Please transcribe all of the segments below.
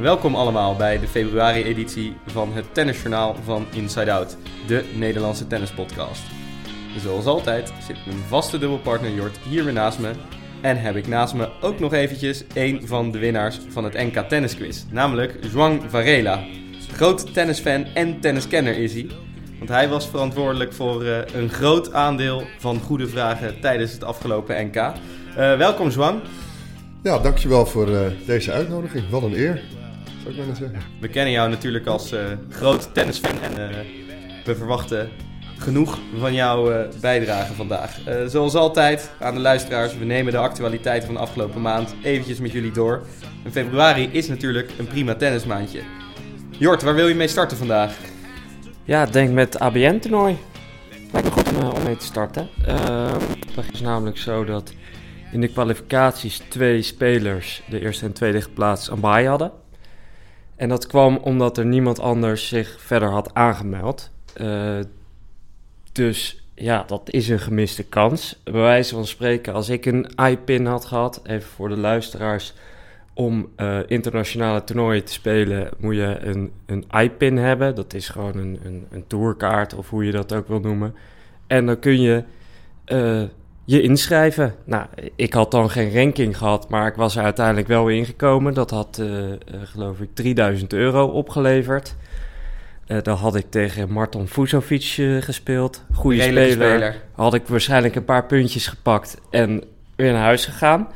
Welkom allemaal bij de februari-editie van het Tennisjournaal van Inside Out, de Nederlandse tennispodcast. Zoals altijd zit mijn vaste dubbelpartner Jort hier weer naast me. En heb ik naast me ook nog eventjes een van de winnaars van het NK Tennisquiz, namelijk Joan Varela. Groot tennisfan en tenniskenner is hij. Want hij was verantwoordelijk voor uh, een groot aandeel van goede vragen tijdens het afgelopen NK. Uh, welkom Joan. Ja, dankjewel voor uh, deze uitnodiging. Wat een eer, zou ik bijna zeggen. We kennen jou natuurlijk als groot tennisfan en we verwachten genoeg van jouw bijdrage vandaag. zoals altijd aan de luisteraars, we nemen de actualiteiten van de afgelopen maand eventjes met jullie door. En februari is natuurlijk een prima tennismaandje. Jort, waar wil je mee starten vandaag? Ja, ik denk met het ABN-toernooi. Lijkt me goed om, om mee te starten. Uh, het is namelijk zo dat in de kwalificaties twee spelers de eerste en tweede plaats aan baai hadden. En dat kwam omdat er niemand anders zich verder had aangemeld. Uh, dus ja, dat is een gemiste kans. Bij wijze van spreken, als ik een iPin had gehad, even voor de luisteraars, om uh, internationale toernooien te spelen moet je een, een iPin hebben. Dat is gewoon een, een, een tourkaart of hoe je dat ook wil noemen. En dan kun je uh, je inschrijven. Nou, ik had dan geen ranking gehad, maar ik was er uiteindelijk wel ingekomen. Dat had, uh, geloof ik, 3000 euro opgeleverd. daar had ik tegen Marton Fusovic gespeeld. Goede speler. speler. Had ik waarschijnlijk een paar puntjes gepakt en weer naar huis gegaan.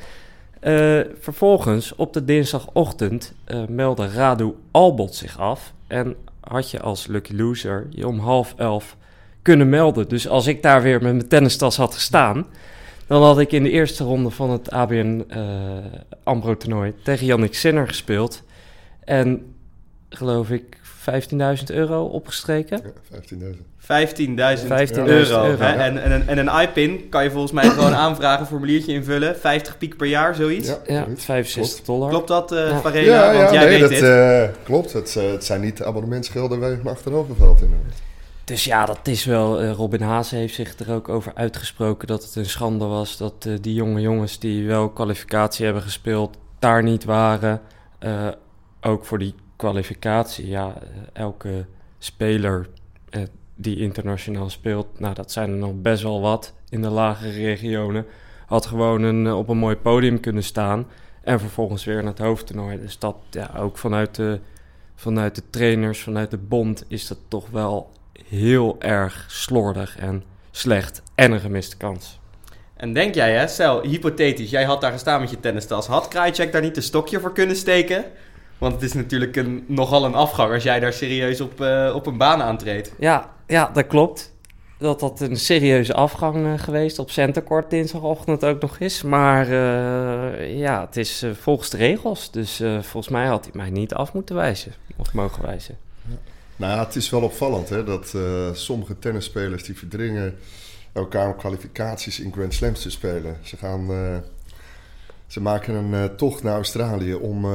Uh, vervolgens, op de dinsdagochtend, uh, meldde Radu Albot zich af. En had je als lucky loser je om half elf kunnen melden. Dus als ik daar weer met mijn tennistas had gestaan... dan had ik in de eerste ronde van het ABN uh, Ambro-toernooi... tegen Yannick Sinner gespeeld. En geloof ik 15.000 euro opgestreken. Ja, 15.000. 15.000 euro. euro. En, en, en, een iPin kan je volgens mij gewoon aanvragen, formuliertje invullen. 50 piek per jaar, zoiets. Ja, ja 65 dollar. Klopt dat, uh, ja. Varela? Ja, Want jij nee, weet dat, dit. Uh, klopt. Het, uh, het zijn niet abonnementsgelden waar je me achterover valt. Inderdaad. Dus ja, dat is wel. Uh, Robin Haase heeft zich er ook over uitgesproken dat het een schande was dat uh, die jonge jongens die wel kwalificatie hebben gespeeld, daar niet waren. Uh, ook voor die kwalificatie, ja, elke speler die internationaal speelt, nou dat zijn er nog best wel wat in de lagere regionen, had gewoon een, op een mooi podium kunnen staan en vervolgens weer naar het hoofdtoernooi. Dus dat ja, ook vanuit de, vanuit de trainers, vanuit de bond is dat toch wel heel erg slordig en slecht en een gemiste kans. En denk jij, hè, stel, hypothetisch, jij had daar gestaan met je tennistas. Had Krajicek daar niet een stokje voor kunnen steken? Want het is natuurlijk een, nogal een afgang als jij daar serieus op, uh, op een baan aantreedt. Ja, ja, dat klopt. Dat dat een serieuze afgang uh, geweest op centercourt dinsdagochtend ook nog is. Maar uh, ja, het is volgens de regels. Dus volgens mij had hij mij niet af moeten wijzen. Of mogen wijzen. Nou, het is wel opvallend hè, dat sommige tennisspelers die verdringen elkaar om kwalificaties in Grand Slams te spelen. Ze gaan ze maken een uh, tocht naar Australië om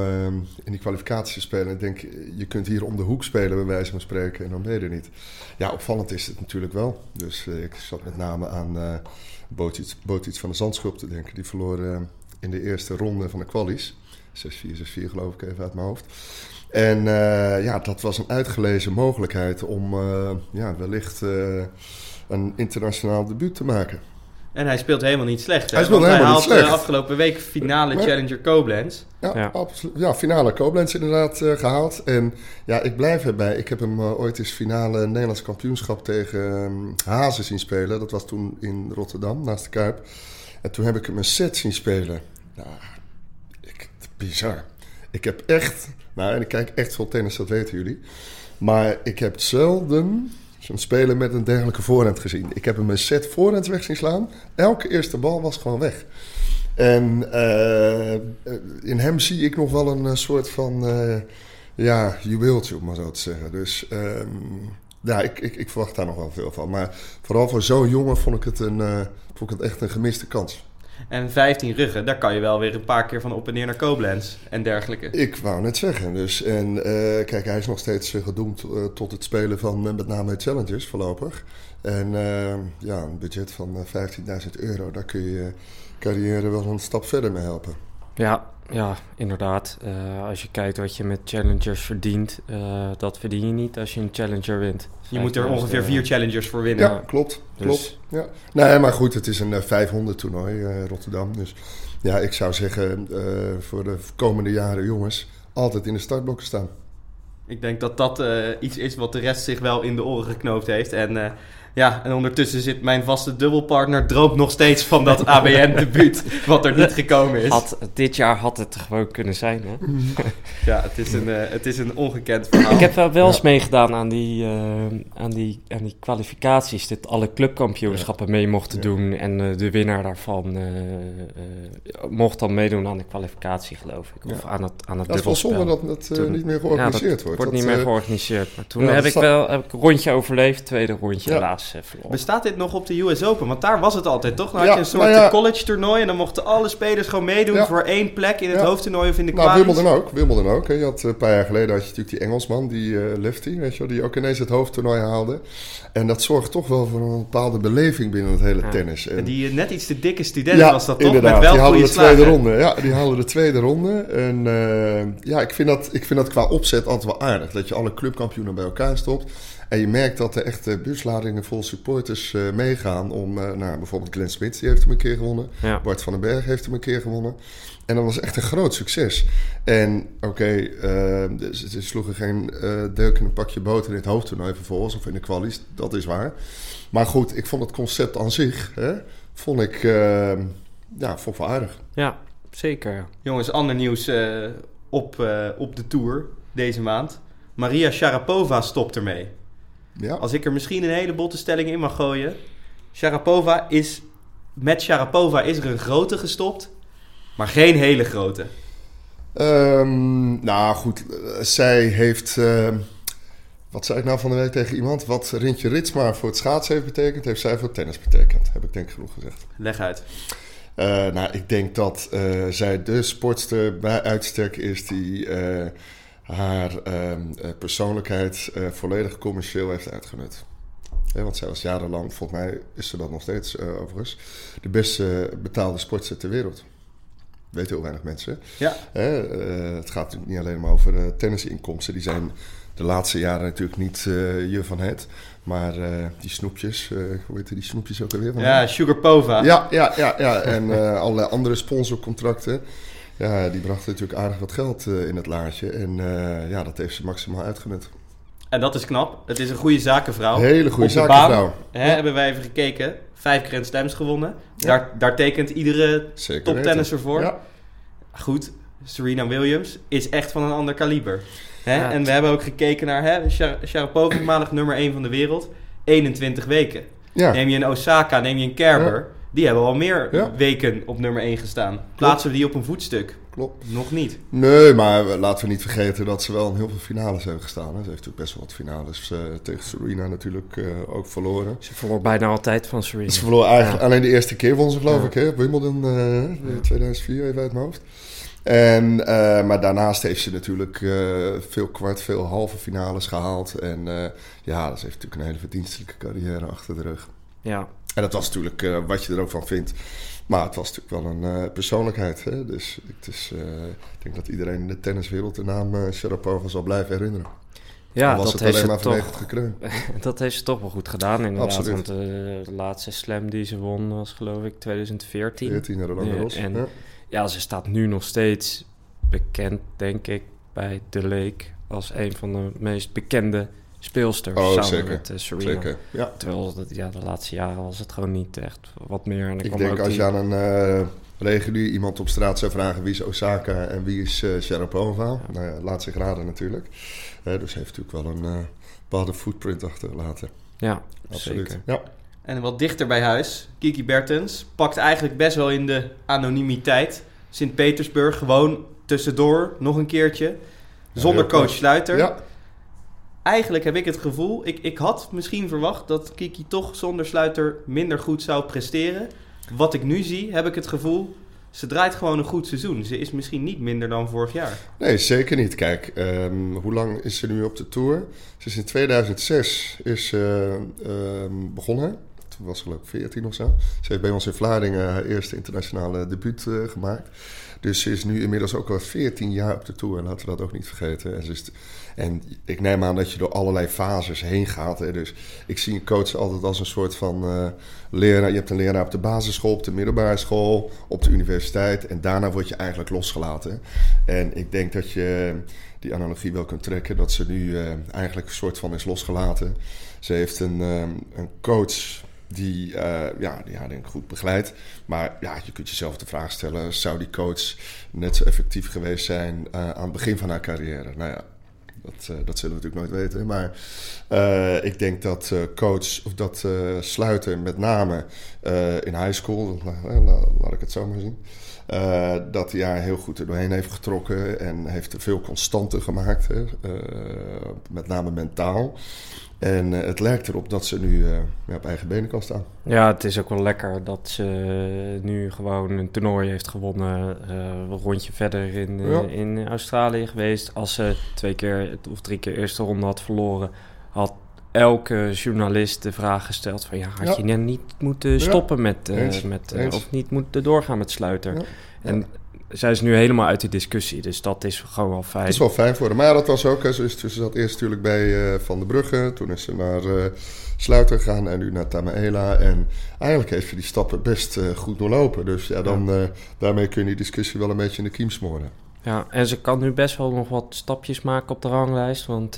in die kwalificatie te spelen. Ik denk, je kunt hier om de hoek spelen, bij wijze van spreken, en dan ben je er niet. Ja, opvallend is het natuurlijk wel. Dus ik zat met name aan uh, Botic van de Zandschulp te denken. Die verloor in de eerste ronde van de kwalies. 6-4, 6-4 geloof ik even uit mijn hoofd. En ja, dat was een uitgelezen mogelijkheid om ja, wellicht een internationaal debuut te maken. En hij speelt helemaal niet slecht. Hè? Hij speelt helemaal hij niet slecht. afgelopen week finale Maar- Challenger Koblenz. Ja, Ja. absoluut. Ja, finale Koblenz inderdaad eh, gehaald. En ja, ik blijf erbij. Ik heb hem eh, ooit eens finale Nederlands kampioenschap tegen ehm, Hazen zien spelen. Dat was toen in Rotterdam, naast de Kuip. En toen heb ik hem een set zien spelen. Nou, ik, bizar. Ik heb echt... Nou, en ik kijk echt veel tennis, dat weten jullie. Maar ik heb zelden zo'n speler met een dergelijke voorhand gezien. Ik heb hem een set voorhand weg zien slaan. Elke eerste bal was gewoon weg. En eh, in hem zie ik nog wel een eh, soort van eh, ja, juweeltje, om maar zo te zeggen. Dus ehm, ja, ik, ik, ik verwacht daar nog wel veel van. Maar vooral voor zo'n jongen vond ik het, een, vond ik het echt een gemiste kans. En 15 ruggen, daar kan je wel weer een paar keer van op en neer naar Koblenz en dergelijke. Ik wou net zeggen. Dus, en eh, kijk, hij is nog steeds eh, gedoemd eh, tot het spelen van met name challenges voorlopig. En ja, een budget van eh, 15.000 euro, daar kun je je carrière wel een stap verder mee helpen. Ja, ja, inderdaad. Uh, als je kijkt wat je met challengers verdient, uh, dat verdien je niet als je een challenger wint. Je moet er ongeveer vier challengers voor winnen. Ja, klopt. Dus. klopt. Ja. Nee, maar goed, het is een 500 toernooi Rotterdam. Dus ja, ik zou zeggen voor de komende jaren, jongens, altijd in de startblokken staan. Ik denk dat dat iets is wat de rest zich wel in de oren geknoopt heeft. En ja, en ondertussen zit mijn vaste dubbelpartner droomt nog steeds van dat ABN-debuut, wat er niet gekomen is. Had, dit jaar had het gewoon kunnen zijn, hè? ja, het is, een, uh, het is een ongekend verhaal. Ik heb wel, wel eens meegedaan aan die, uh, aan, die, aan die kwalificaties, dat alle clubkampioenschappen mee mochten doen. En uh, de winnaar daarvan mocht dan meedoen aan de kwalificatie, geloof ik. Of aan het, aan het dat is wel zonde dat het niet meer georganiseerd wordt. wordt niet meer georganiseerd. Maar toen heb ik wel heb ik een rondje overleefd, tweede rondje helaas Bestaat dit nog op de US Open? Want daar was het altijd, toch? Dan had je een soort nou college toernooi en dan mochten alle spelers gewoon meedoen voor één plek in het hoofdtoernooi of in de nou. Nou, Wimbledon ook. Wimbledon ook. Hè. Je had, een paar jaar geleden had je natuurlijk die Engelsman, die uh, Lefty, weet je wel, die ook ineens het hoofdtoernooi haalde. En dat zorgt toch wel voor een bepaalde beleving binnen het hele tennis. En, die eh, net iets te dikke student was dat toch? Inderdaad, Met wel die haalde de tweede ronde. Ja, die haalde de tweede ronde. En uh, ja, ik vind, dat, ik vind dat qua opzet altijd wel aardig. Dat je alle clubkampioenen bij elkaar stopt. En je merkt dat er echt busladingen vol supporters uh, meegaan om... Uh, nou, bijvoorbeeld Glenn Smith, die heeft hem een keer gewonnen. Bart van den Berg heeft hem een keer gewonnen. En dat was echt een groot succes. En oké, okay, uh, ze sloegen geen deuk in een pakje boter in het hoofdtoernooi vervolgens... of in de kwalies, dat is waar. Maar goed, ik vond het concept aan zich... Hè, vond ik, ja, vond aardig. Ja, zeker. Jongens, ander nieuws op, op de Tour deze maand. Maria Sharapova stopt ermee. Ja. Als ik er misschien een hele botte stelling in mag gooien. Sharapova is, met Sharapova is er een grote gestopt, maar geen hele grote. Um, nou goed, zij heeft. Uh, wat zei ik nou van de week tegen iemand? Wat Rintje Ritsma voor het schaatsen heeft betekend, heeft zij voor tennis betekend. Heb ik denk ik genoeg gezegd. Leg uit. Uh, nou, ik denk dat uh, zij de sportster bij uitstek is die haar ehm, eh, persoonlijkheid uh, volledig commercieel heeft uitgenut. want zij was jarenlang, volgens mij is ze dat nog steeds uh, overigens, de beste betaalde sportster ter wereld. Weet heel weinig mensen. Ja. het gaat natuurlijk niet alleen maar over tennisinkomsten. Die zijn de laatste jaren natuurlijk niet je van het. Maar die snoepjes, hoe heet die snoepjes ook alweer? Van ja, Sugar Pova. Ja, ja, ja, ja. en allerlei andere sponsorcontracten. Ja, die bracht natuurlijk aardig wat geld uh, in het laadje. En uh, ja, dat heeft ze maximaal uitgenut. En dat is knap. Het is een goede zakenvrouw. Hele goede zakenvrouw. Baan, hè, Hebben wij even gekeken. Vijf Grand Slams gewonnen. Ja. Daar, daar tekent iedere toptennisser voor. Ja. Goed, Serena Williams is echt van een ander kaliber. Hè? En we hebben ook gekeken naar hè, Sharapova, maandag nummer 1 van de wereld. 21 weken. Neem je een Osaka, neem je een Kerber die hebben al meer weken op nummer 1 gestaan. Plaatsen we die op een voetstuk? Klopt. Nog niet. Nee, maar laten we niet vergeten dat ze wel in heel veel finales hebben gestaan. Hè. Ze heeft natuurlijk best wel wat finales uh, tegen Serena natuurlijk uh, ook verloren. Ze verloor bijna altijd van Serena. Ze verloor eigenlijk alleen de eerste keer won ze geloof ik, hè, Wimbledon uh, eh, 2004 even uit mijn hoofd. En, maar daarnaast heeft ze natuurlijk veel kwart, veel halve finales gehaald. En ja, ze heeft natuurlijk een hele verdienstelijke carrière achter de rug. Ja, en dat was natuurlijk uh, wat je er ook van vindt. Maar het was natuurlijk wel een uh, persoonlijkheid. Hè? Dus het is, uh, ik denk dat iedereen in de tenniswereld de naam Sharapova zal blijven herinneren. Ja, was dat het heeft maar toch, dat heeft ze toch wel goed gedaan inderdaad. Absoluut. Want de laatste slam die ze won was geloof ik 2014. 14 jaar lang ja, En ja. ja, ze staat nu nog steeds bekend denk ik bij The Lake als een van de meest bekende speelster oh, samen zeker. met uh, Serena. Zeker, ja. Terwijl dat, ja, de laatste jaren was het gewoon niet echt wat meer. En ik denk als je aan een uh, regulier iemand op straat zou vragen wie is Osaka en wie is uh, Sharapova, ja. nou ja, laat zich raden natuurlijk. Uh, dus heeft natuurlijk wel een bepaalde footprint achtergelaten. Ja, absoluut. Zeker. Ja. En wat dichter bij huis, Kiki Bertens pakt eigenlijk best wel in de anonimiteit. Sint-Petersburg gewoon tussendoor nog een keertje. Zonder coach Sluiter. Ja eigenlijk heb ik het gevoel, ik, ik had misschien verwacht dat Kiki toch zonder sluiter minder goed zou presteren. Wat ik nu zie, heb ik het gevoel, ze draait gewoon een goed seizoen. Ze is misschien niet minder dan vorig jaar. Nee, zeker niet. Kijk, um, hoe lang is ze nu op de Tour? Ze is in 2006 is, uh, begonnen. Was geloof ik 14 of zo. Ze heeft bij ons in Vlaardingen haar eerste internationale debuut uh, gemaakt. Dus ze is nu inmiddels ook al 14 jaar op de Tour. Laten we dat ook niet vergeten. En, is, en ik neem aan dat je door allerlei fases heen gaat. Hè. Dus ik zie een coach altijd als een soort van uh, leraar. Je hebt een leraar op de basisschool, op de middelbare school, op de universiteit. En daarna word je eigenlijk losgelaten. En ik denk dat je die analogie wel kunt trekken. Dat ze nu uh, eigenlijk een soort van is losgelaten. Ze heeft een, een coach die, uh, ja, die haar denk ik goed begeleidt. Maar ja, je kunt jezelf de vraag stellen: zou die coach net zo effectief geweest zijn uh, aan het begin van haar carrière? Nou ja, dat, uh, dat zullen we natuurlijk nooit weten. Maar ik denk dat coach, of dat sluiten met name in high school, laat ik het zo maar zien. dat hij haar heel goed er doorheen heeft getrokken en heeft veel constanter gemaakt, hè? met name mentaal. En het lijkt erop dat ze nu ja, op eigen benen kan staan. Ja, het is ook wel lekker dat ze nu gewoon een toernooi heeft gewonnen. Een rondje verder in, ja. in Australië geweest. Als ze twee keer of drie keer eerste ronde had verloren, elke journalist de vraag gesteld van... ja, had je net niet moeten stoppen met... Eens, met eens. Of niet moeten doorgaan met sluiter. En zij is nu helemaal uit de discussie. Dus dat is gewoon wel fijn. Dat is wel fijn voor haar. Maar ja, dat was ook. Ze, is, ze zat eerst natuurlijk bij uh, Van de Brugge. Toen is ze naar uh, Sluiter gegaan en nu naar Tamaela. En eigenlijk heeft ze die stappen best uh, goed doorlopen. Dus ja, dan, ja. daarmee kun je die discussie wel een beetje in de kiem smoren. Ja, en ze kan nu best wel nog wat stapjes maken op de ranglijst. Want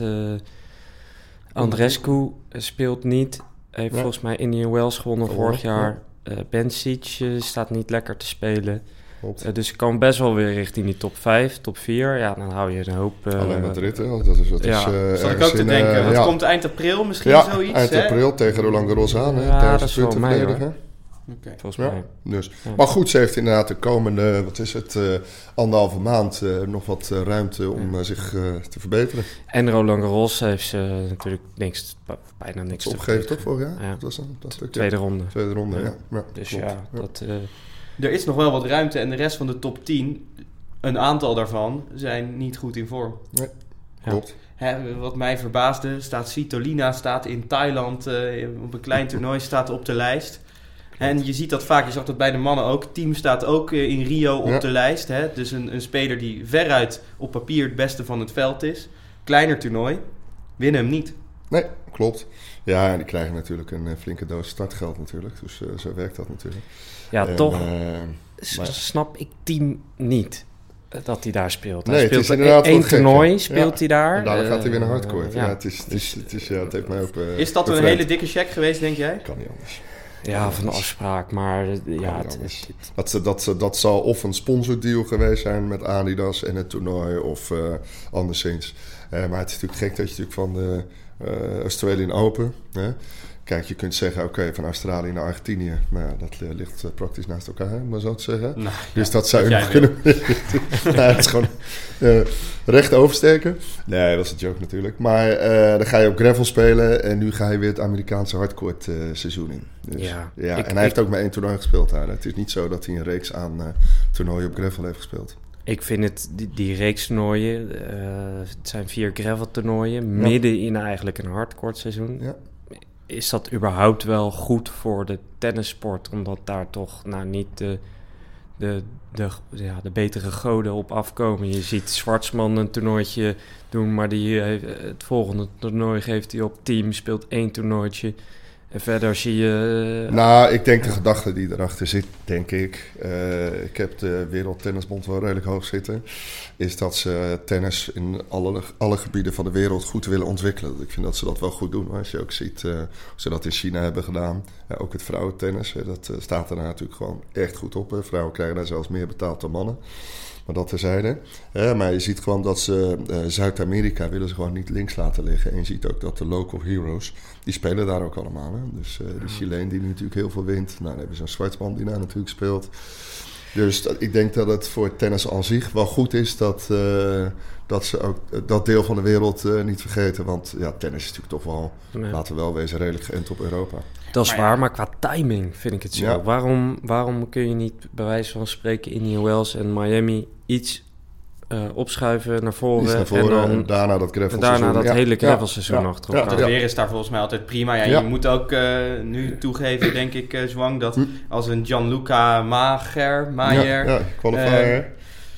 Andrescu speelt niet. Heeft ja. volgens mij Indian Wells gewonnen vorig jaar. Uh, Bencic staat niet lekker te spelen. Uh, dus ik kan best wel weer richting die top 5, top 4. Ja, dan hou je een hoop... Uh, Alleen Madrid, hè? Dat is, dat ja. is, uh, ik ook te denken. dat ja. komt eind april misschien ja, zoiets, eind hè? april tegen Roland Garros aan. Hè? Ja, dat is wel mij, hoor. Okay. Volgens mij. Dus. Maar goed, ze heeft inderdaad de komende, wat is het, anderhalve maand nog wat ruimte om zich te verbeteren. En Roland Garros heeft ze natuurlijk niks, bijna niks te opgegeven, toch, vorig jaar? Ja. Dat was dan, dat Tweede ronde. Tweede ronde, ja. ja. dus klopt. ja, dat er is nog wel wat ruimte en de rest van de top 10, een aantal daarvan, zijn niet goed in vorm. Nee, klopt. Hè, wat mij verbaasde, staat Citolina staat in Thailand uh, op een klein toernooi, staat op de lijst. En je ziet dat vaak, je zag dat bij de mannen ook. Team staat ook uh, in Rio op Ja. de lijst. Hè? Dus een, een speler die veruit op papier het beste van het veld is. Kleiner toernooi, winnen hem niet. Nee, klopt. Ja, en die krijgen natuurlijk een uh, flinke doos startgeld natuurlijk. Dus uh, zo werkt dat natuurlijk. Ja, En, toch eh, maar- snap ik team niet eh, dat hij daar speelt. Nee, hij het speelt is inderdaad één gek, toernooi, speelt Ja. hij daar. En daarna gaat hij weer naar Eh, hardcourt. ja. ja. het, is, het, is, het, is, ja, het heeft mij ook... eh, Is dat een hele dikke check geweest, denk jij? Kan niet anders. Ja, van de afspraak, maar eh, ja, het, het- Dat, ze- dat, dat zal of een sponsordeal geweest zijn met Adidas en het toernooi of eh anderszins. Eh, maar het is natuurlijk gek dat je natuurlijk van de eh, Australian Open... Hè, Kijk, je kunt zeggen, oké, van Australië naar Argentinië. Maar ja, dat ligt eh, praktisch naast elkaar, om maar zo te zeggen. Nou, Dus dat zou je nog kunnen... ja, het is gewoon eh, recht oversteken. Nee, dat is een joke natuurlijk. Maar eh, dan ga je op gravel spelen en nu ga je weer het Amerikaanse hardcourt seizoen in. Dus, Ja, ja, ik- en hij heeft ook maar één toernooi gespeeld daar. Het is niet zo dat hij een reeks aan toernooien op gravel heeft gespeeld. ik vind het, die, die reeks toernooien, het zijn vier gravel toernooien, midden in eigenlijk een hardcourt seizoen. Ja. Is dat überhaupt wel goed voor de tennissport? Omdat daar toch nou niet de, de, de, ja, de betere goden op afkomen. Je ziet Zwartsman een toernooitje doen, maar die, heeft- het volgende toernooi geeft hij op team, speelt één toernooitje. En verder zie je... eh, Nou, ik denk de gedachte die erachter zit, denk ik. eh, ik heb de Wereldtennisbond wel redelijk hoog zitten. Is dat ze tennis in alle, alle gebieden van de wereld goed willen ontwikkelen. Ik vind dat ze dat wel goed doen. Als je ook ziet eh, hoe ze dat in China hebben gedaan. Ook het vrouwentennis, dat staat er natuurlijk gewoon echt goed op. Vrouwen krijgen daar zelfs meer betaald dan mannen. Maar dat terzijde. Eh, maar je ziet gewoon dat ze eh, Zuid-Amerika willen ze gewoon niet links laten liggen. En je ziet ook dat de local heroes, die spelen daar ook allemaal. Hè? Dus eh die Chileen die natuurlijk heel veel wint. Nou, dan hebben ze een Zwartsman die daar natuurlijk speelt. Dus dat, ik denk dat het voor tennis aan zich wel goed is dat, dat ze ook eh, dat deel van de wereld eh, niet vergeten. Want ja, tennis is natuurlijk toch wel, nee. laten we wel wezen, redelijk geënt op Europa. Dat is Maar ja. waar, maar qua timing vind ik het zo. Ja. Waarom, waarom kun je niet bij wijze van spreken Indian Wells en Miami iets eh, opschuiven naar voren. Iets naar voren en dan en daarna dat gravel en daarna dat ja. hele gravelseizoen Ja. achter Ja. Het weer is daar volgens mij altijd prima. Ja, Ja. Je moet ook eh, nu toegeven, denk ik, eh Zwang, dat Hm. als een Gianluca Mager, Maier, Ja,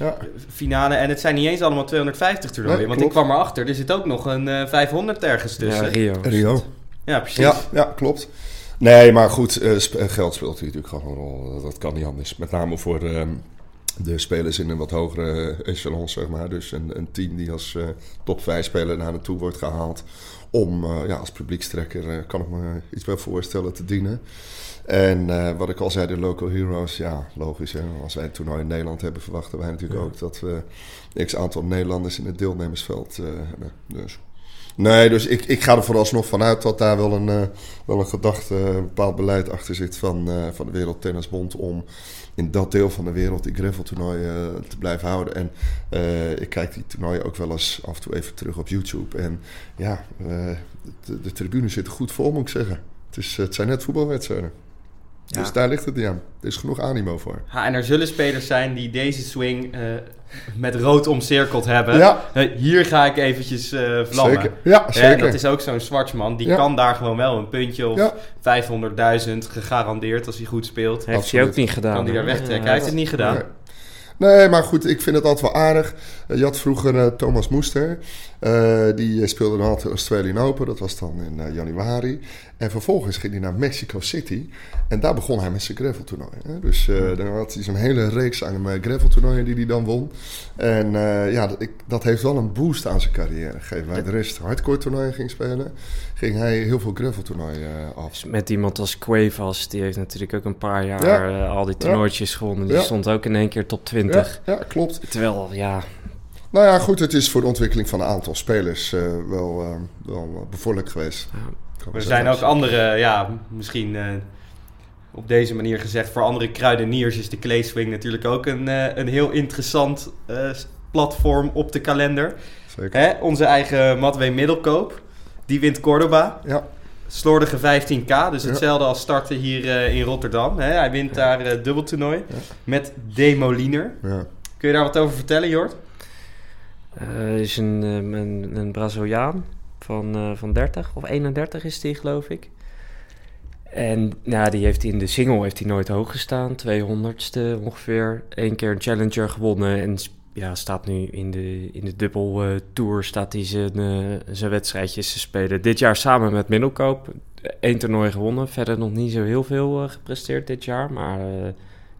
ja. Eh, ja. finale... En het zijn niet eens allemaal 250 toernooien. Nee, want ik kwam erachter, er zit ook nog een eh 500 ergens Ja, tussen. Ja, Rio. Rio. precies. Ja, ja, klopt. Nee, maar goed, eh, sp- eh, geld speelt hier natuurlijk gewoon een rol. Dat- kan niet anders. Met name voor ehm, de spelers in een wat hogere echelon, zeg maar. Dus een, een team die als eh, top 5 speler naar naartoe wordt gehaald. Om eh, ja, als publiekstrekker, eh, kan ik me iets bij voorstellen, te dienen. En eh, wat ik al zei, de local heroes, ja, logisch. Hè? Als wij het toernooi in Nederland hebben, verwachten wij natuurlijk Ja. ook dat we x aantal Nederlanders in het deelnemersveld eh, hebben. Dus. Nee, dus ik, ik ga er vooralsnog vanuit dat daar wel een, eh, wel een gedachte, een bepaald beleid achter zit van, van de Wereldtennisbond om in dat deel van de wereld die graveltoernooien te blijven houden. En ik kijk die toernooien ook wel eens af en toe even terug op YouTube. En ja, de, de tribune zit er goed vol, moet ik zeggen. Het, is, het zijn net voetbalwedstrijden. Ja. Dus daar ligt het niet aan. Er is genoeg animo voor. Ja, en er zullen spelers zijn die deze swing eh, met rood omcirkeld hebben. Ja, Eh, hier ga ik eventjes eh vlammen. zeker. Ja, zeker. dat is ook zo'n Zwartsman. Die Ja. kan daar gewoon wel een puntje of Ja. 500.000 gegarandeerd als hij goed speelt. Heeft Absoluut. hij ook niet gedaan. Kan hij daar wegtrekken. Ja, Hij heeft het niet gedaan. Nee. Nee, maar goed, ik vind het altijd wel aardig. Je had vroeger eh, Thomas Moester. Eh, die speelde dan altijd Australian Open. Dat was dan in eh, januari. En vervolgens ging hij naar Mexico City. En daar begon hij met zijn graveltoernooi. Hè? Dus eh dan had hij zo'n hele reeks aan uh, graveltoernooien die hij dan won. En ja, dat, ik, dat heeft wel een boost aan zijn carrière gegeven. Waar de rest hardcore toernooien ging spelen, ging hij heel veel graveltoernooien eh, af. Dus met iemand als Cuevas, die heeft natuurlijk ook een paar jaar Ja. al die toernooitjes gewonnen. Die Ja. stond ook in één keer top 20. Ja, ja, klopt. Terwijl, ja, Nou ja, goed, het is voor de ontwikkeling van een aantal spelers eh, wel, eh, wel bevorderlijk geweest. Ja. Er zijn ook andere, ja, misschien eh, op deze manier gezegd, voor andere kruideniers is de clay swing natuurlijk ook een, eh, een heel interessant eh, platform op de kalender. Zeker. Hè? Onze eigen Matwee Middelkoop, die wint Cordoba. Ja, Slordige 15k, dus Ja. hetzelfde als starten hier eh, in Rotterdam. Hè? Hij wint daar eh dubbeltoernooi met Demoliner. ja. Kun je daar wat over vertellen, Jort? Eh, is een, eh, een, een Braziliaan van, eh, van 30 of 31 is die, geloof ik. En nou, die heeft in de single heeft hij nooit hoog gestaan, 200ste ongeveer. Eén keer een challenger gewonnen en ja, staat nu in de, in de dubbel eh, tour staat hij zijn, zijn wedstrijdjes te spelen. Dit jaar samen met Middelkoop. Eén toernooi gewonnen, verder nog niet zo heel veel gepresteerd dit jaar. Maar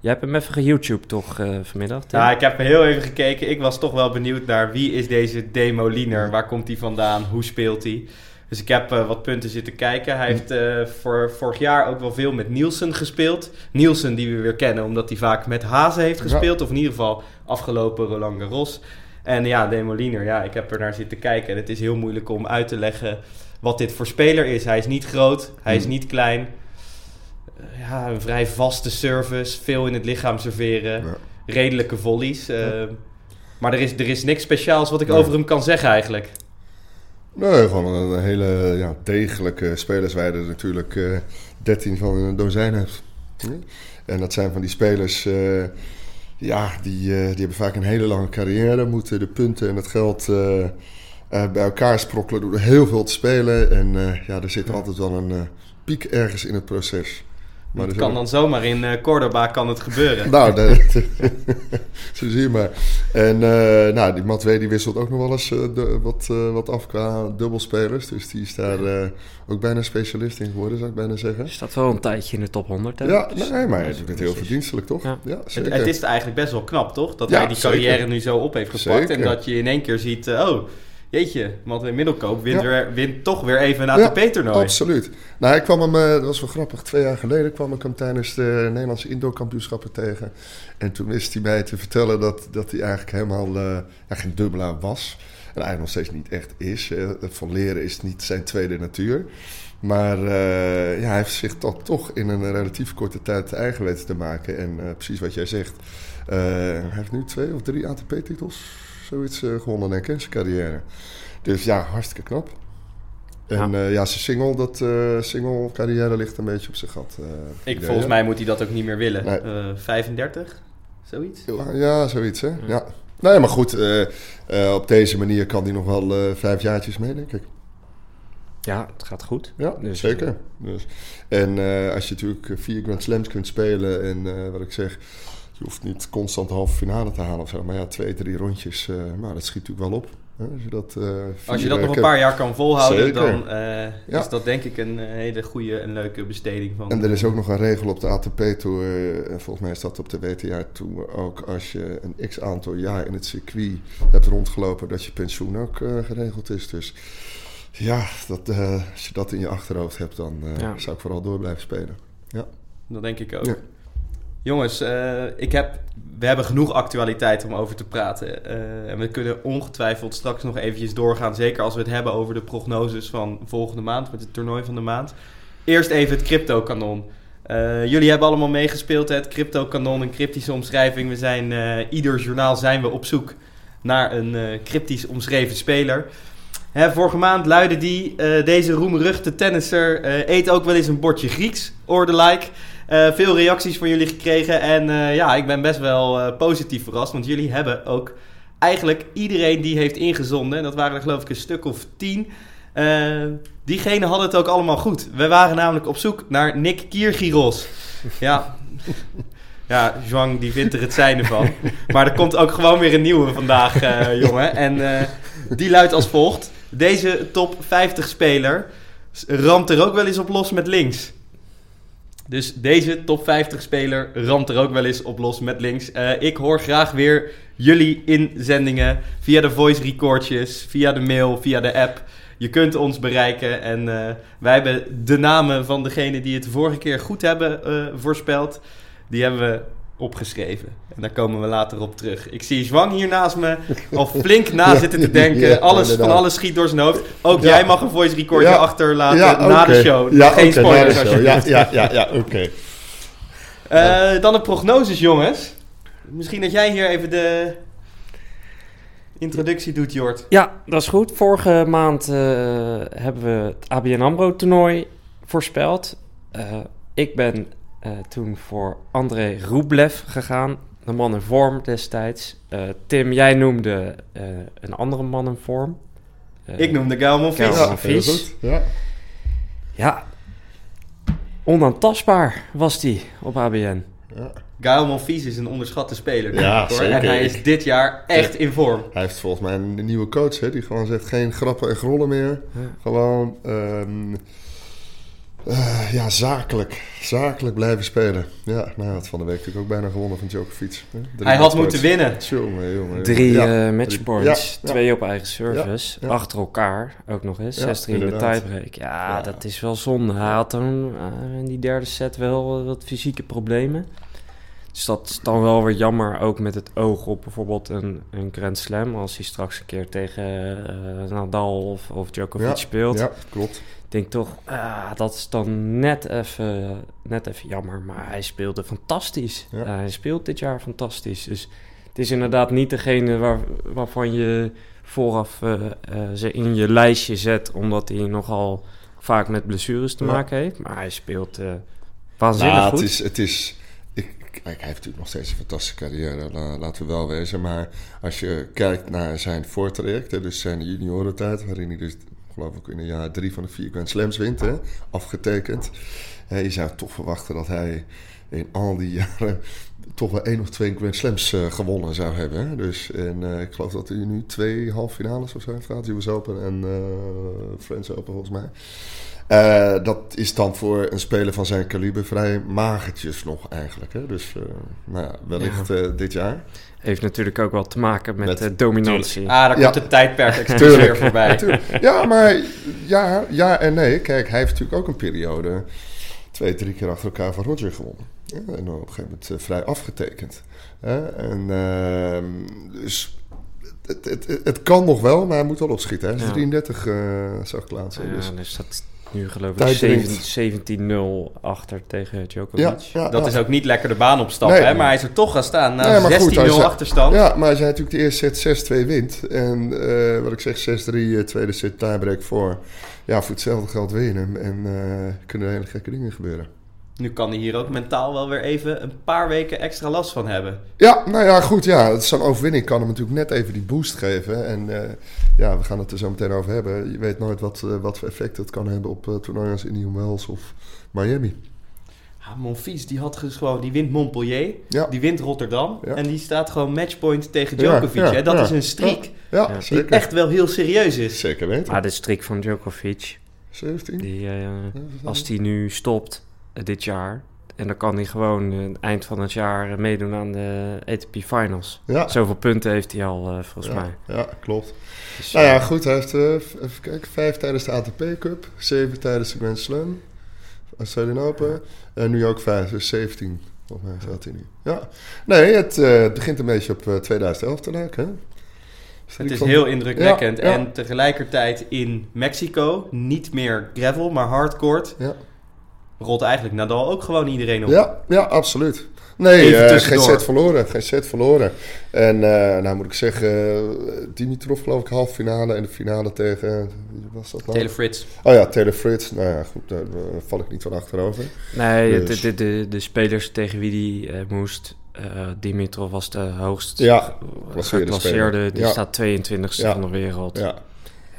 jij hebt hem even ge-YouTube toch eh, vanmiddag? Tim? Ja, ik heb heel even gekeken. Ik was toch wel benieuwd naar wie is deze Demoliner? Waar komt hij vandaan? Hoe speelt hij? Dus ik heb eh, wat punten zitten kijken. Hij heeft eh, voor vorig jaar ook wel veel met Nielsen gespeeld. Nielsen die we weer kennen omdat hij vaak met Hazen heeft Ja. gespeeld. Of in ieder geval afgelopen Roland Garros. En ja, Demoliner, ja, ik heb er naar zitten kijken. En het is heel moeilijk om uit te leggen wat dit voor speler is. Hij is niet groot, hij is Hmm. niet klein. Ja, een vrij vaste service, veel in het lichaam serveren Ja. redelijke volleys. eh, Maar er is, er is niks speciaals wat ik Nee. over hem kan zeggen eigenlijk. Nee, gewoon een hele ja, degelijke spelerswijde natuurlijk eh 13 van een dozijn heeft. Hm? En dat zijn van die spelers, eh, ja, die, die hebben vaak een hele lange carrière, moeten de punten en het geld bij elkaar sprokkelen door er heel veel te spelen. En ja, er zit altijd wel een piek ergens in het proces. Maar het kan dan zomaar in eh Cordoba kan het gebeuren. Nou, de- zo zie je maar. En eh, nou, die Matwee die wisselt ook nog wel eens eh, de- wat, eh, wat af qua dubbelspelers. Dus die is daar eh, ook bijna specialist in geworden, zou ik bijna zeggen. Je staat wel een tijdje in de top 100. Hè? Ja, Dus- nee, maar het heel verdienstelijk, toch? Ja. Ja, het, zeker. het is eigenlijk best wel knap, toch? Dat Ja, hij die carrière zeker. nu zo op heeft gepakt. Zeker. En dat je in één keer ziet, oh, jeetje, Matwee Middelkoop wint, Ja. weer, wint toch weer even een Ja, ATP-toernooi. Absoluut. Nou, ik kwam hem, eh, dat was wel grappig, twee jaar geleden kwam ik hem tijdens de Nederlandse indoorkampioenschappen tegen. En toen wist hij mij te vertellen dat, dat hij eigenlijk helemaal eh, ja, geen dubbelaar was. En eigenlijk nog steeds niet echt is. Eh, van leren is niet zijn tweede natuur. Maar eh, ja, hij heeft zich toch, toch in een relatief korte tijd eigen weten te maken. En precies wat jij zegt. hij heeft nu twee of drie ATP-titels, zoiets eh, gewonnen, denk ik, in zijn carrière. Dus ja, hartstikke knap. En ja, ja zijn single, dat eh, single carrière ligt een beetje op zijn gat. eh, Ik, idee, volgens mij moet hij dat ook niet meer willen. Nee. Eh, 35, zoiets. Ja, zoiets hè. Ja. Nee, maar goed, eh, eh, op deze manier kan hij nog wel eh, vijf jaartjes mee, denk ik. Ja, het gaat goed. Ja, Dus, zeker. Dus, en eh, als je natuurlijk eh, vier Grand Slams kunt spelen en eh, wat ik zeg, je hoeft niet constant de halve finale te halen of zo. Maar ja, twee, drie rondjes, eh nou, dat schiet natuurlijk wel op. Hè, als je dat, eh, Als je dat nog een paar jaar kan volhouden, Zeker. dan eh, Ja. is dat denk ik een hele goede en leuke besteding van. En er is ook nog een regel op de ATP-tour, en volgens mij is dat op de WTA-tour ook, als je een x-aantal jaar in het circuit hebt rondgelopen, dat je pensioen ook geregeld is. Dus ja, dat, eh, als je dat in je achterhoofd hebt, dan eh, Ja. zou ik vooral door blijven spelen. Dat denk ik ook. Ja. Jongens, eh, ik heb, we hebben genoeg actualiteit om over te praten. Eh, en we kunnen ongetwijfeld straks nog eventjes doorgaan. Zeker als we het hebben over de prognoses van volgende maand met het toernooi van de maand. Eerst even het crypto-kanon. Eh, jullie hebben allemaal meegespeeld, het crypto-kanon, een cryptische omschrijving. We zijn, ieder journaal zijn we op zoek naar een cryptisch omschreven speler. Hè, vorige maand luidde die, deze roemruchte tennisser eet ook wel eens een bordje Grieks, orde like. Eh, veel reacties van jullie gekregen en eh, ja, ik ben best wel eh, positief verrast, want jullie hebben ook eigenlijk iedereen die heeft ingezonden, en dat waren er geloof ik een stuk of tien, diegenen hadden het ook allemaal goed. We waren namelijk op zoek naar Nick Kiergiros. Ja, ja, Zhuang die vindt er het zijne van. Maar er komt ook gewoon weer een nieuwe vandaag, jongen. En die luidt als volgt. Deze top 50 speler ramt er ook wel eens op los met links. Dus deze top 50 speler ramt er ook wel eens op los met links. Eh, ik hoor graag weer jullie inzendingen via de voice recordjes, via de mail, via de app. Je kunt ons bereiken en eh, wij hebben de namen van degenen die het vorige keer goed hebben eh, voorspeld. Die hebben we opgeschreven. En daar komen we later op terug. Ik zie Zwang hier naast me al flink na zitten te denken. ja, alles, van alles schiet door zijn hoofd. Ook Ja. jij mag een voice recordje Ja. achterlaten Ja, na de show. Ja, Geen de spoilers show. alsjeblieft. Ja, ja, ja, ja oké. Eh, dan de prognoses, jongens. Misschien dat jij hier even de introductie doet, Jort. Ja, dat is goed. Vorige maand eh, hebben we het ABN AMRO toernooi voorspeld. Eh, ik ben eh, toen voor André Rublev gegaan. De man in vorm destijds. Eh, Tim, jij noemde eh, een andere man in vorm. Ik noemde Gael Monfils. Gael Ja, Monfils. heel goed. Ja. Ja, onaantastbaar was die op ABN. Ja. Gael Monfils is een onderschatte speler. Ja, hoor. zeker. En hij is dit jaar echt in vorm. Hij heeft volgens mij een nieuwe coach, hè, die gewoon zegt geen grappen en grollen meer. Ja. Gewoon ehm, eh, ja, zakelijk. Zakelijk blijven spelen. Ja, nou, hij had van de week natuurlijk ook bijna gewonnen van Djokovic. hè. Drie Hij had moeten winnen. Jongen, jongen. Drie ja. eh, matchpoints, Ja, ja. twee op eigen service, Ja, ja. achter elkaar ook nog eens. Ja, 6-3 in de tiebreak. Ja, Ja. dat is wel zonde. Hij had dan eh, in die derde set wel eh, wat fysieke problemen. Dus dat is dan wel weer jammer, ook met het oog op bijvoorbeeld een, een Grand Slam. Als hij straks een keer tegen eh, Nadal of, of Djokovic Ja, speelt. Ja, klopt. Ik denk toch, ah, dat is dan net even, net even jammer. Maar hij speelde fantastisch. Ja. hij speelt dit jaar fantastisch. Dus het is inderdaad niet degene waar, waarvan je vooraf eh, eh, ze in je lijstje zet. Omdat hij nogal vaak met blessures te maken heeft. Maar hij speelt waanzinnig Nou, goed. het is... Het is hij heeft natuurlijk nog steeds een fantastische carrière, la- laten we wel wezen. Maar als je kijkt naar zijn voortraject, dus zijn juniorentijd, waarin hij dus, geloof ik, in een jaar drie van de vier Grand Slams wint, afgetekend. Hè, je zou toch verwachten dat hij in al die jaren toch wel één of twee Grand Slams eh, gewonnen zou hebben. Hè. Dus, en eh, ik geloof dat hij nu twee halve finales of zo heeft gehad. US Open en eh French Open volgens mij. Eh, dat is dan voor een speler van zijn kaliber vrij magertjes nog eigenlijk. Hè? Dus eh, nou ja, wellicht eh, dit jaar. Heeft natuurlijk ook wel te maken met, Met- dominantie. Ah, daar Ja. komt het tijdperk weer voorbij. Ja, maar ja, ja en nee. Kijk, hij heeft natuurlijk ook een periode twee, drie keer achter elkaar van Roger gewonnen. Ja, en op een gegeven moment vrij afgetekend. Hè? En ehm, dus het, het, het, het kan nog wel, maar hij moet wel opschieten. Hij is Ja. 33, eh zag ik laatst. Ja, Dus, dus dat nu geloof ik Tijd dringt. 17 17-0 achter tegen Djokovic. ja, Dat is ook niet lekker de baan opstappen, Nee. hè? maar hij is er toch gaan staan na Nee, maar goed, 16-0 hij zei- achterstand. Ja, maar als jij natuurlijk de eerste set 6-2 wint. En eh, wat ik zeg, 6-3, eh, tweede set tiebreak voor. Ja, voor hetzelfde geld win je hem. En eh, kunnen er hele gekke dingen gebeuren. Nu kan hij hier ook mentaal wel weer even een paar weken extra last van hebben. Ja, nou ja, goed. Ja, zo'n overwinning kan hem natuurlijk net even die boost geven. En uh, ja, we gaan het er zo meteen over hebben. Je weet nooit wat, uh, wat voor effect het kan hebben op uh, toernooien als Indian Wells of Miami. Ja, Monfils, die had dus gewoon, die wint Montpellier, Ja. die wint Rotterdam Ja. en die staat gewoon matchpoint tegen Djokovic. ja, hè? Dat ja. is een streak Ja, Ja. die zeker. echt wel heel serieus is. Zeker weten. Maar de strik van Djokovic, 17? die, eh, als die nu stopt eh, dit jaar... en dan kan hij gewoon eh, eind van het jaar meedoen aan de ATP Finals. Ja. Zoveel punten heeft hij al, eh, volgens ja, mij. ja, klopt. Dus, Nou ja, eh, goed. Hij heeft eh, v- even kijken, vijf tijdens de ATP Cup, zeven tijdens de Grand Slam, Australian Open. En nu ook vijf, dus 17. Volgens mij staat hij nu. Ja. Nee, het, eh, begint een beetje op eh, 2011 te lijken. Hè? Het is heel indrukwekkend. Ja, ja. En tegelijkertijd in Mexico niet meer gravel, maar hardcourt. Ja. Rolt eigenlijk Nadal ook gewoon iedereen op. Ja, ja, absoluut. Nee, eh, geen set verloren. Geen set verloren. En eh, nou moet ik zeggen, eh, Dimitrov geloof ik halve finale en de finale tegen, wie was dat nou? Taylor Fritz. Oh ja, Taylor Fritz. Nou ja, goed, daar val ik niet van achterover. Nee, de, Dus- de, de, de spelers tegen wie eh, moest... eh, Dimitrov was de hoogst Ja, geclasseerde. Die Ja. staat 22e Ja. van de wereld. Ja.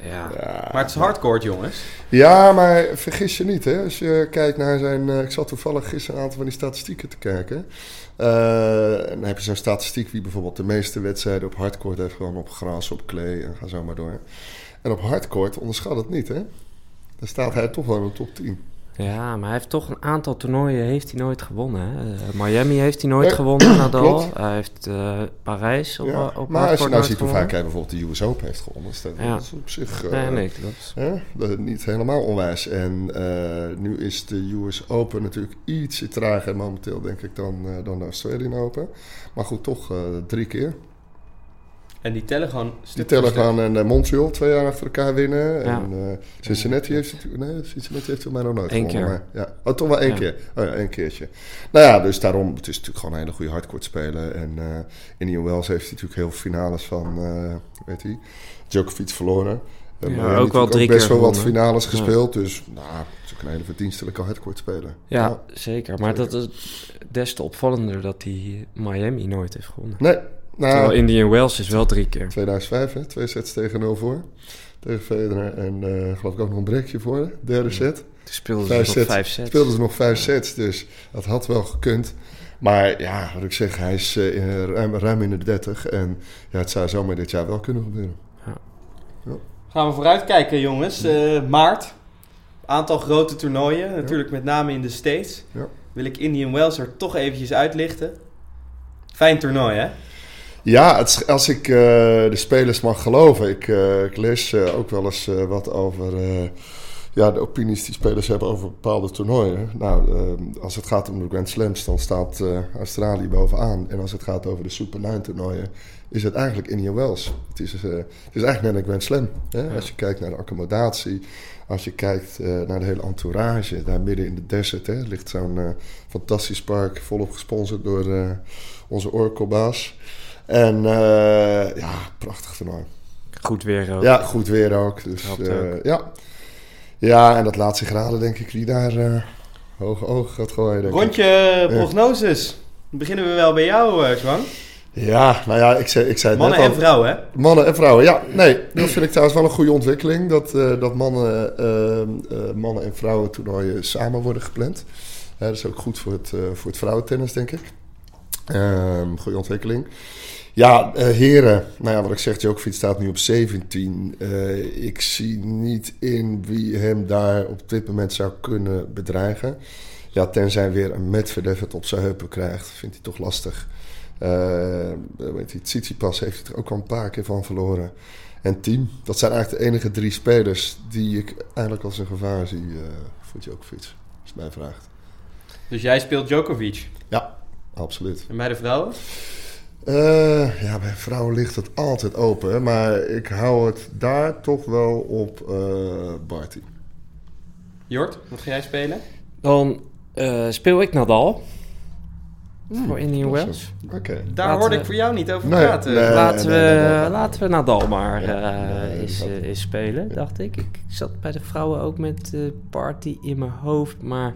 Ja. Ja, Maar het is hardcourt, jongens. ja, maar vergis je niet, hè. Als je kijkt naar zijn... eh, ik zat toevallig gisteren een aantal van die statistieken te kijken. En dan heb je zo'n statistiek wie bijvoorbeeld de meeste wedstrijden op hardcourt heeft gewoon op gras, op klee en ga zo maar door. En op hardcourt onderschat het niet, hè. Daar staat hij toch wel in de top 10. Ja, maar hij heeft toch een aantal toernooien heeft hij nooit gewonnen. Hè? Eh, Miami heeft hij nooit Nee, gewonnen, Nadal. Hij heeft eh, Parijs op, Ja. op maar als je nou ziet hoe vaak hij bijvoorbeeld de US Open heeft gewonnen, dat, Ja. is op zich... eh, Nee, nee, dat is... Niet helemaal onwijs. En eh, nu is de US Open natuurlijk ietsje trager momenteel, denk ik, dan, eh, dan de Australian Open. Maar goed, toch eh, drie keer. En die tellen gewoon Die tellen gaan en eh, Montreal twee jaar achter elkaar winnen. Ja. En eh, Cincinnati heeft natuurlijk... Nee, Cincinnati heeft voor mij nog nooit Eén gewonnen. keer. Maar, ja. Oh, toch wel één Ja. keer. Oh ja, één keertje. Nou ja, dus daarom... Het is natuurlijk gewoon een hele goede hardcourt spelen. En eh Indian Wells heeft natuurlijk heel veel finales van... eh weet hij? Djokovic verloren. Ja, ook wel drie best keer wel wat finales Ja. gespeeld. Dus nou, het is ook een hele verdienstelijke hardcourt speler. Ja, zeker. Maar dat is des te opvallender dat hij Miami nooit heeft gewonnen. Nee, Terwijl nou, Indian Wells is wel drie keer. 2005, hè, twee sets tegen 0 voor. Tegen Federer en eh, geloof ik ook nog een breakje voor. hè, Derde set. Toen speelden Vijf ze nog sets. vijf sets. Speelden ze nog vijf sets, dus dat had wel gekund. Maar ja, wat ik zeg, hij is eh, ruim, ruim in de 30. En ja, het zou zomaar dit jaar wel kunnen gebeuren. Gaan we vooruitkijken, jongens. Eh, maart. Aantal grote toernooien. Natuurlijk met name in de States. Ja. Wil ik Indian Wells er toch eventjes uitlichten. Fijn toernooi, hè? Ja, het, als ik eh, de spelers mag geloven. Ik, eh, ik lees eh, ook wel eens wat over ja, de opinies die spelers hebben over bepaalde toernooien. Nou, als het gaat om de Grand Slams, dan staat Australië bovenaan. En als het gaat over de Super 9 toernooien, is het eigenlijk Indian Wells. Het is, het is eigenlijk net een Grand Slam. Hè? Ja. Als je kijkt naar de accommodatie, als je kijkt naar de hele entourage, daar midden in de desert hè, ligt zo'n fantastisch park, volop gesponsord door onze Oracle-baas. En eh, ja, prachtig toernooi. Goed weer ook. Ja, goed weer ook. Dus, eh, ook. Ja. ja, en dat laatste graden denk ik wie daar eh, hoge ogen gaat gooien. Denk ik. Rondje prognoses. Dan beginnen we wel bij jou, eh Zwan. Ja, nou ja, ik zei, ik zei het Mannen net en al. vrouwen, hè? Mannen en vrouwen, ja. Nee, dat vind ik trouwens wel een goede ontwikkeling. Dat, eh, dat mannen, eh, eh, mannen en vrouwen toernooien samen worden gepland. Hè, dat is ook goed voor het, eh, voor het vrouwentennis, denk ik. Ehm goede ontwikkeling. Ja, eh, heren. Nou ja, wat ik zeg, Djokovic staat nu op 17. Eh, ik zie niet in wie hem daar op dit moment zou kunnen bedreigen. Ja, tenzij weer een Medvedev het op zijn heupen krijgt, vindt hij toch lastig. Eh weet je, Tsitsipas heeft er ook al een paar keer van verloren. En Team, dat zijn eigenlijk de enige drie spelers die ik eigenlijk als een gevaar zie eh, voor Djokovic, als je mij vraagt. Dus jij speelt Djokovic. Ja, absoluut. En bij de vrouwen? Eh, ja, bij vrouwen ligt het altijd open, maar ik hou het daar toch wel op eh Barty. Jort, wat ga jij spelen? Dan eh, speel ik Nadal. voor Indian Awesome. Wells. Oké. Daar Laten hoorde we- ik voor jou niet over Nee, praten. nee. laten, we, nee, nee, nee. laten we Nadal maar Ja, eh, nee, eens, dat- eh, eens spelen, dacht ik. Ik zat bij de vrouwen ook met eh, party in mijn hoofd, maar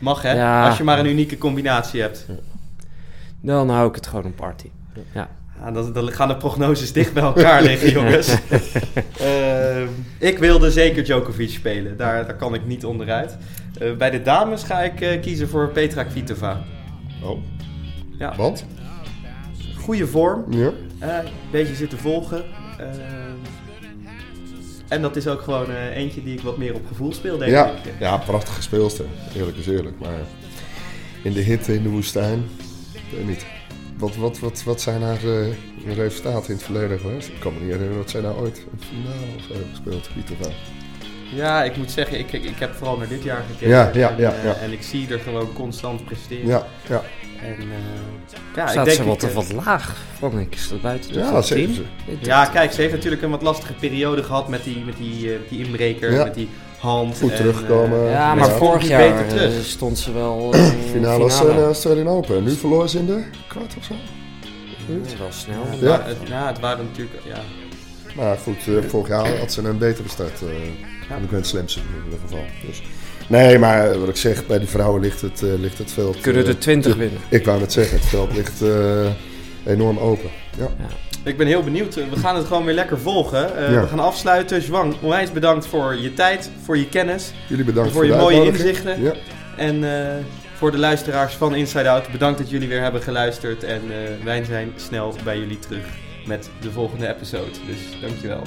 Mag hè? Ja. Als je maar een unieke combinatie hebt. Dan hou ik het gewoon een party. Ja. Ja, dan, dan gaan de prognoses dicht bij elkaar liggen, jongens. Ehm, ik wilde zeker Djokovic spelen. Daar, daar kan ik niet onderuit. Eh, bij de dames ga ik eh, kiezen voor Petra Kvitova. Oh, Ja, want? goede vorm. Ja. Eh, een beetje zitten volgen. Ehm, en dat is ook gewoon eh, eentje die ik wat meer op gevoel speel, denk Ja, ik. ja, prachtige speelster. Eerlijk is eerlijk. Maar in de hitte, in de woestijn, ik weet niet. Wat, wat, wat, wat zijn haar eh, resultaten in het verleden geweest? Ik kan me niet herinneren dat zij nou ooit een finale of zo heeft gespeeld. Kvitova. Ja, ik moet zeggen, ik, ik, ik heb vooral naar dit jaar gekeken. Ja, ja, en, ja, eh, ja. en ik zie er gewoon constant presteren. Ja, ja. En, eh, ja, Staat ik ze denk wat, ik, eh, wat laag, vond ik. Is dat buiten de Ja. 10? Ja, kijk, ze heeft natuurlijk een wat lastige periode gehad met die, met die, eh, die inbreker, Ja. met die hand. Goed en, teruggekomen. eh, Ja, maar Ja. vorig jaar beter terug. eh, stond ze wel eh, in de Finale uh, Australian Open. Nu verloor ze in de kwart of zo. Dat is wel snel. het Ja. het, ja, het waren natuurlijk, ja. Maar goed, vorig jaar had ze een betere start. eh Ja. de Grand Slams in ieder geval. Dus. Nee, maar wat ik zeg, bij die vrouwen ligt het, eh, ligt het veld... Kunnen er 20 te- winnen. Ik wou net zeggen, het veld ligt eh, enorm open. Ja. Ik ben heel benieuwd. We gaan het gewoon weer lekker volgen. Eh, Ja. We gaan afsluiten. Zwang, onwijs bedankt voor je tijd, voor je kennis Jullie bedankt voor voor, je mooie inzichten. Ja. En eh, voor de luisteraars van Inside Out, bedankt dat jullie weer hebben geluisterd. En eh, wij zijn snel bij jullie terug met de volgende episode. Dus dankjewel.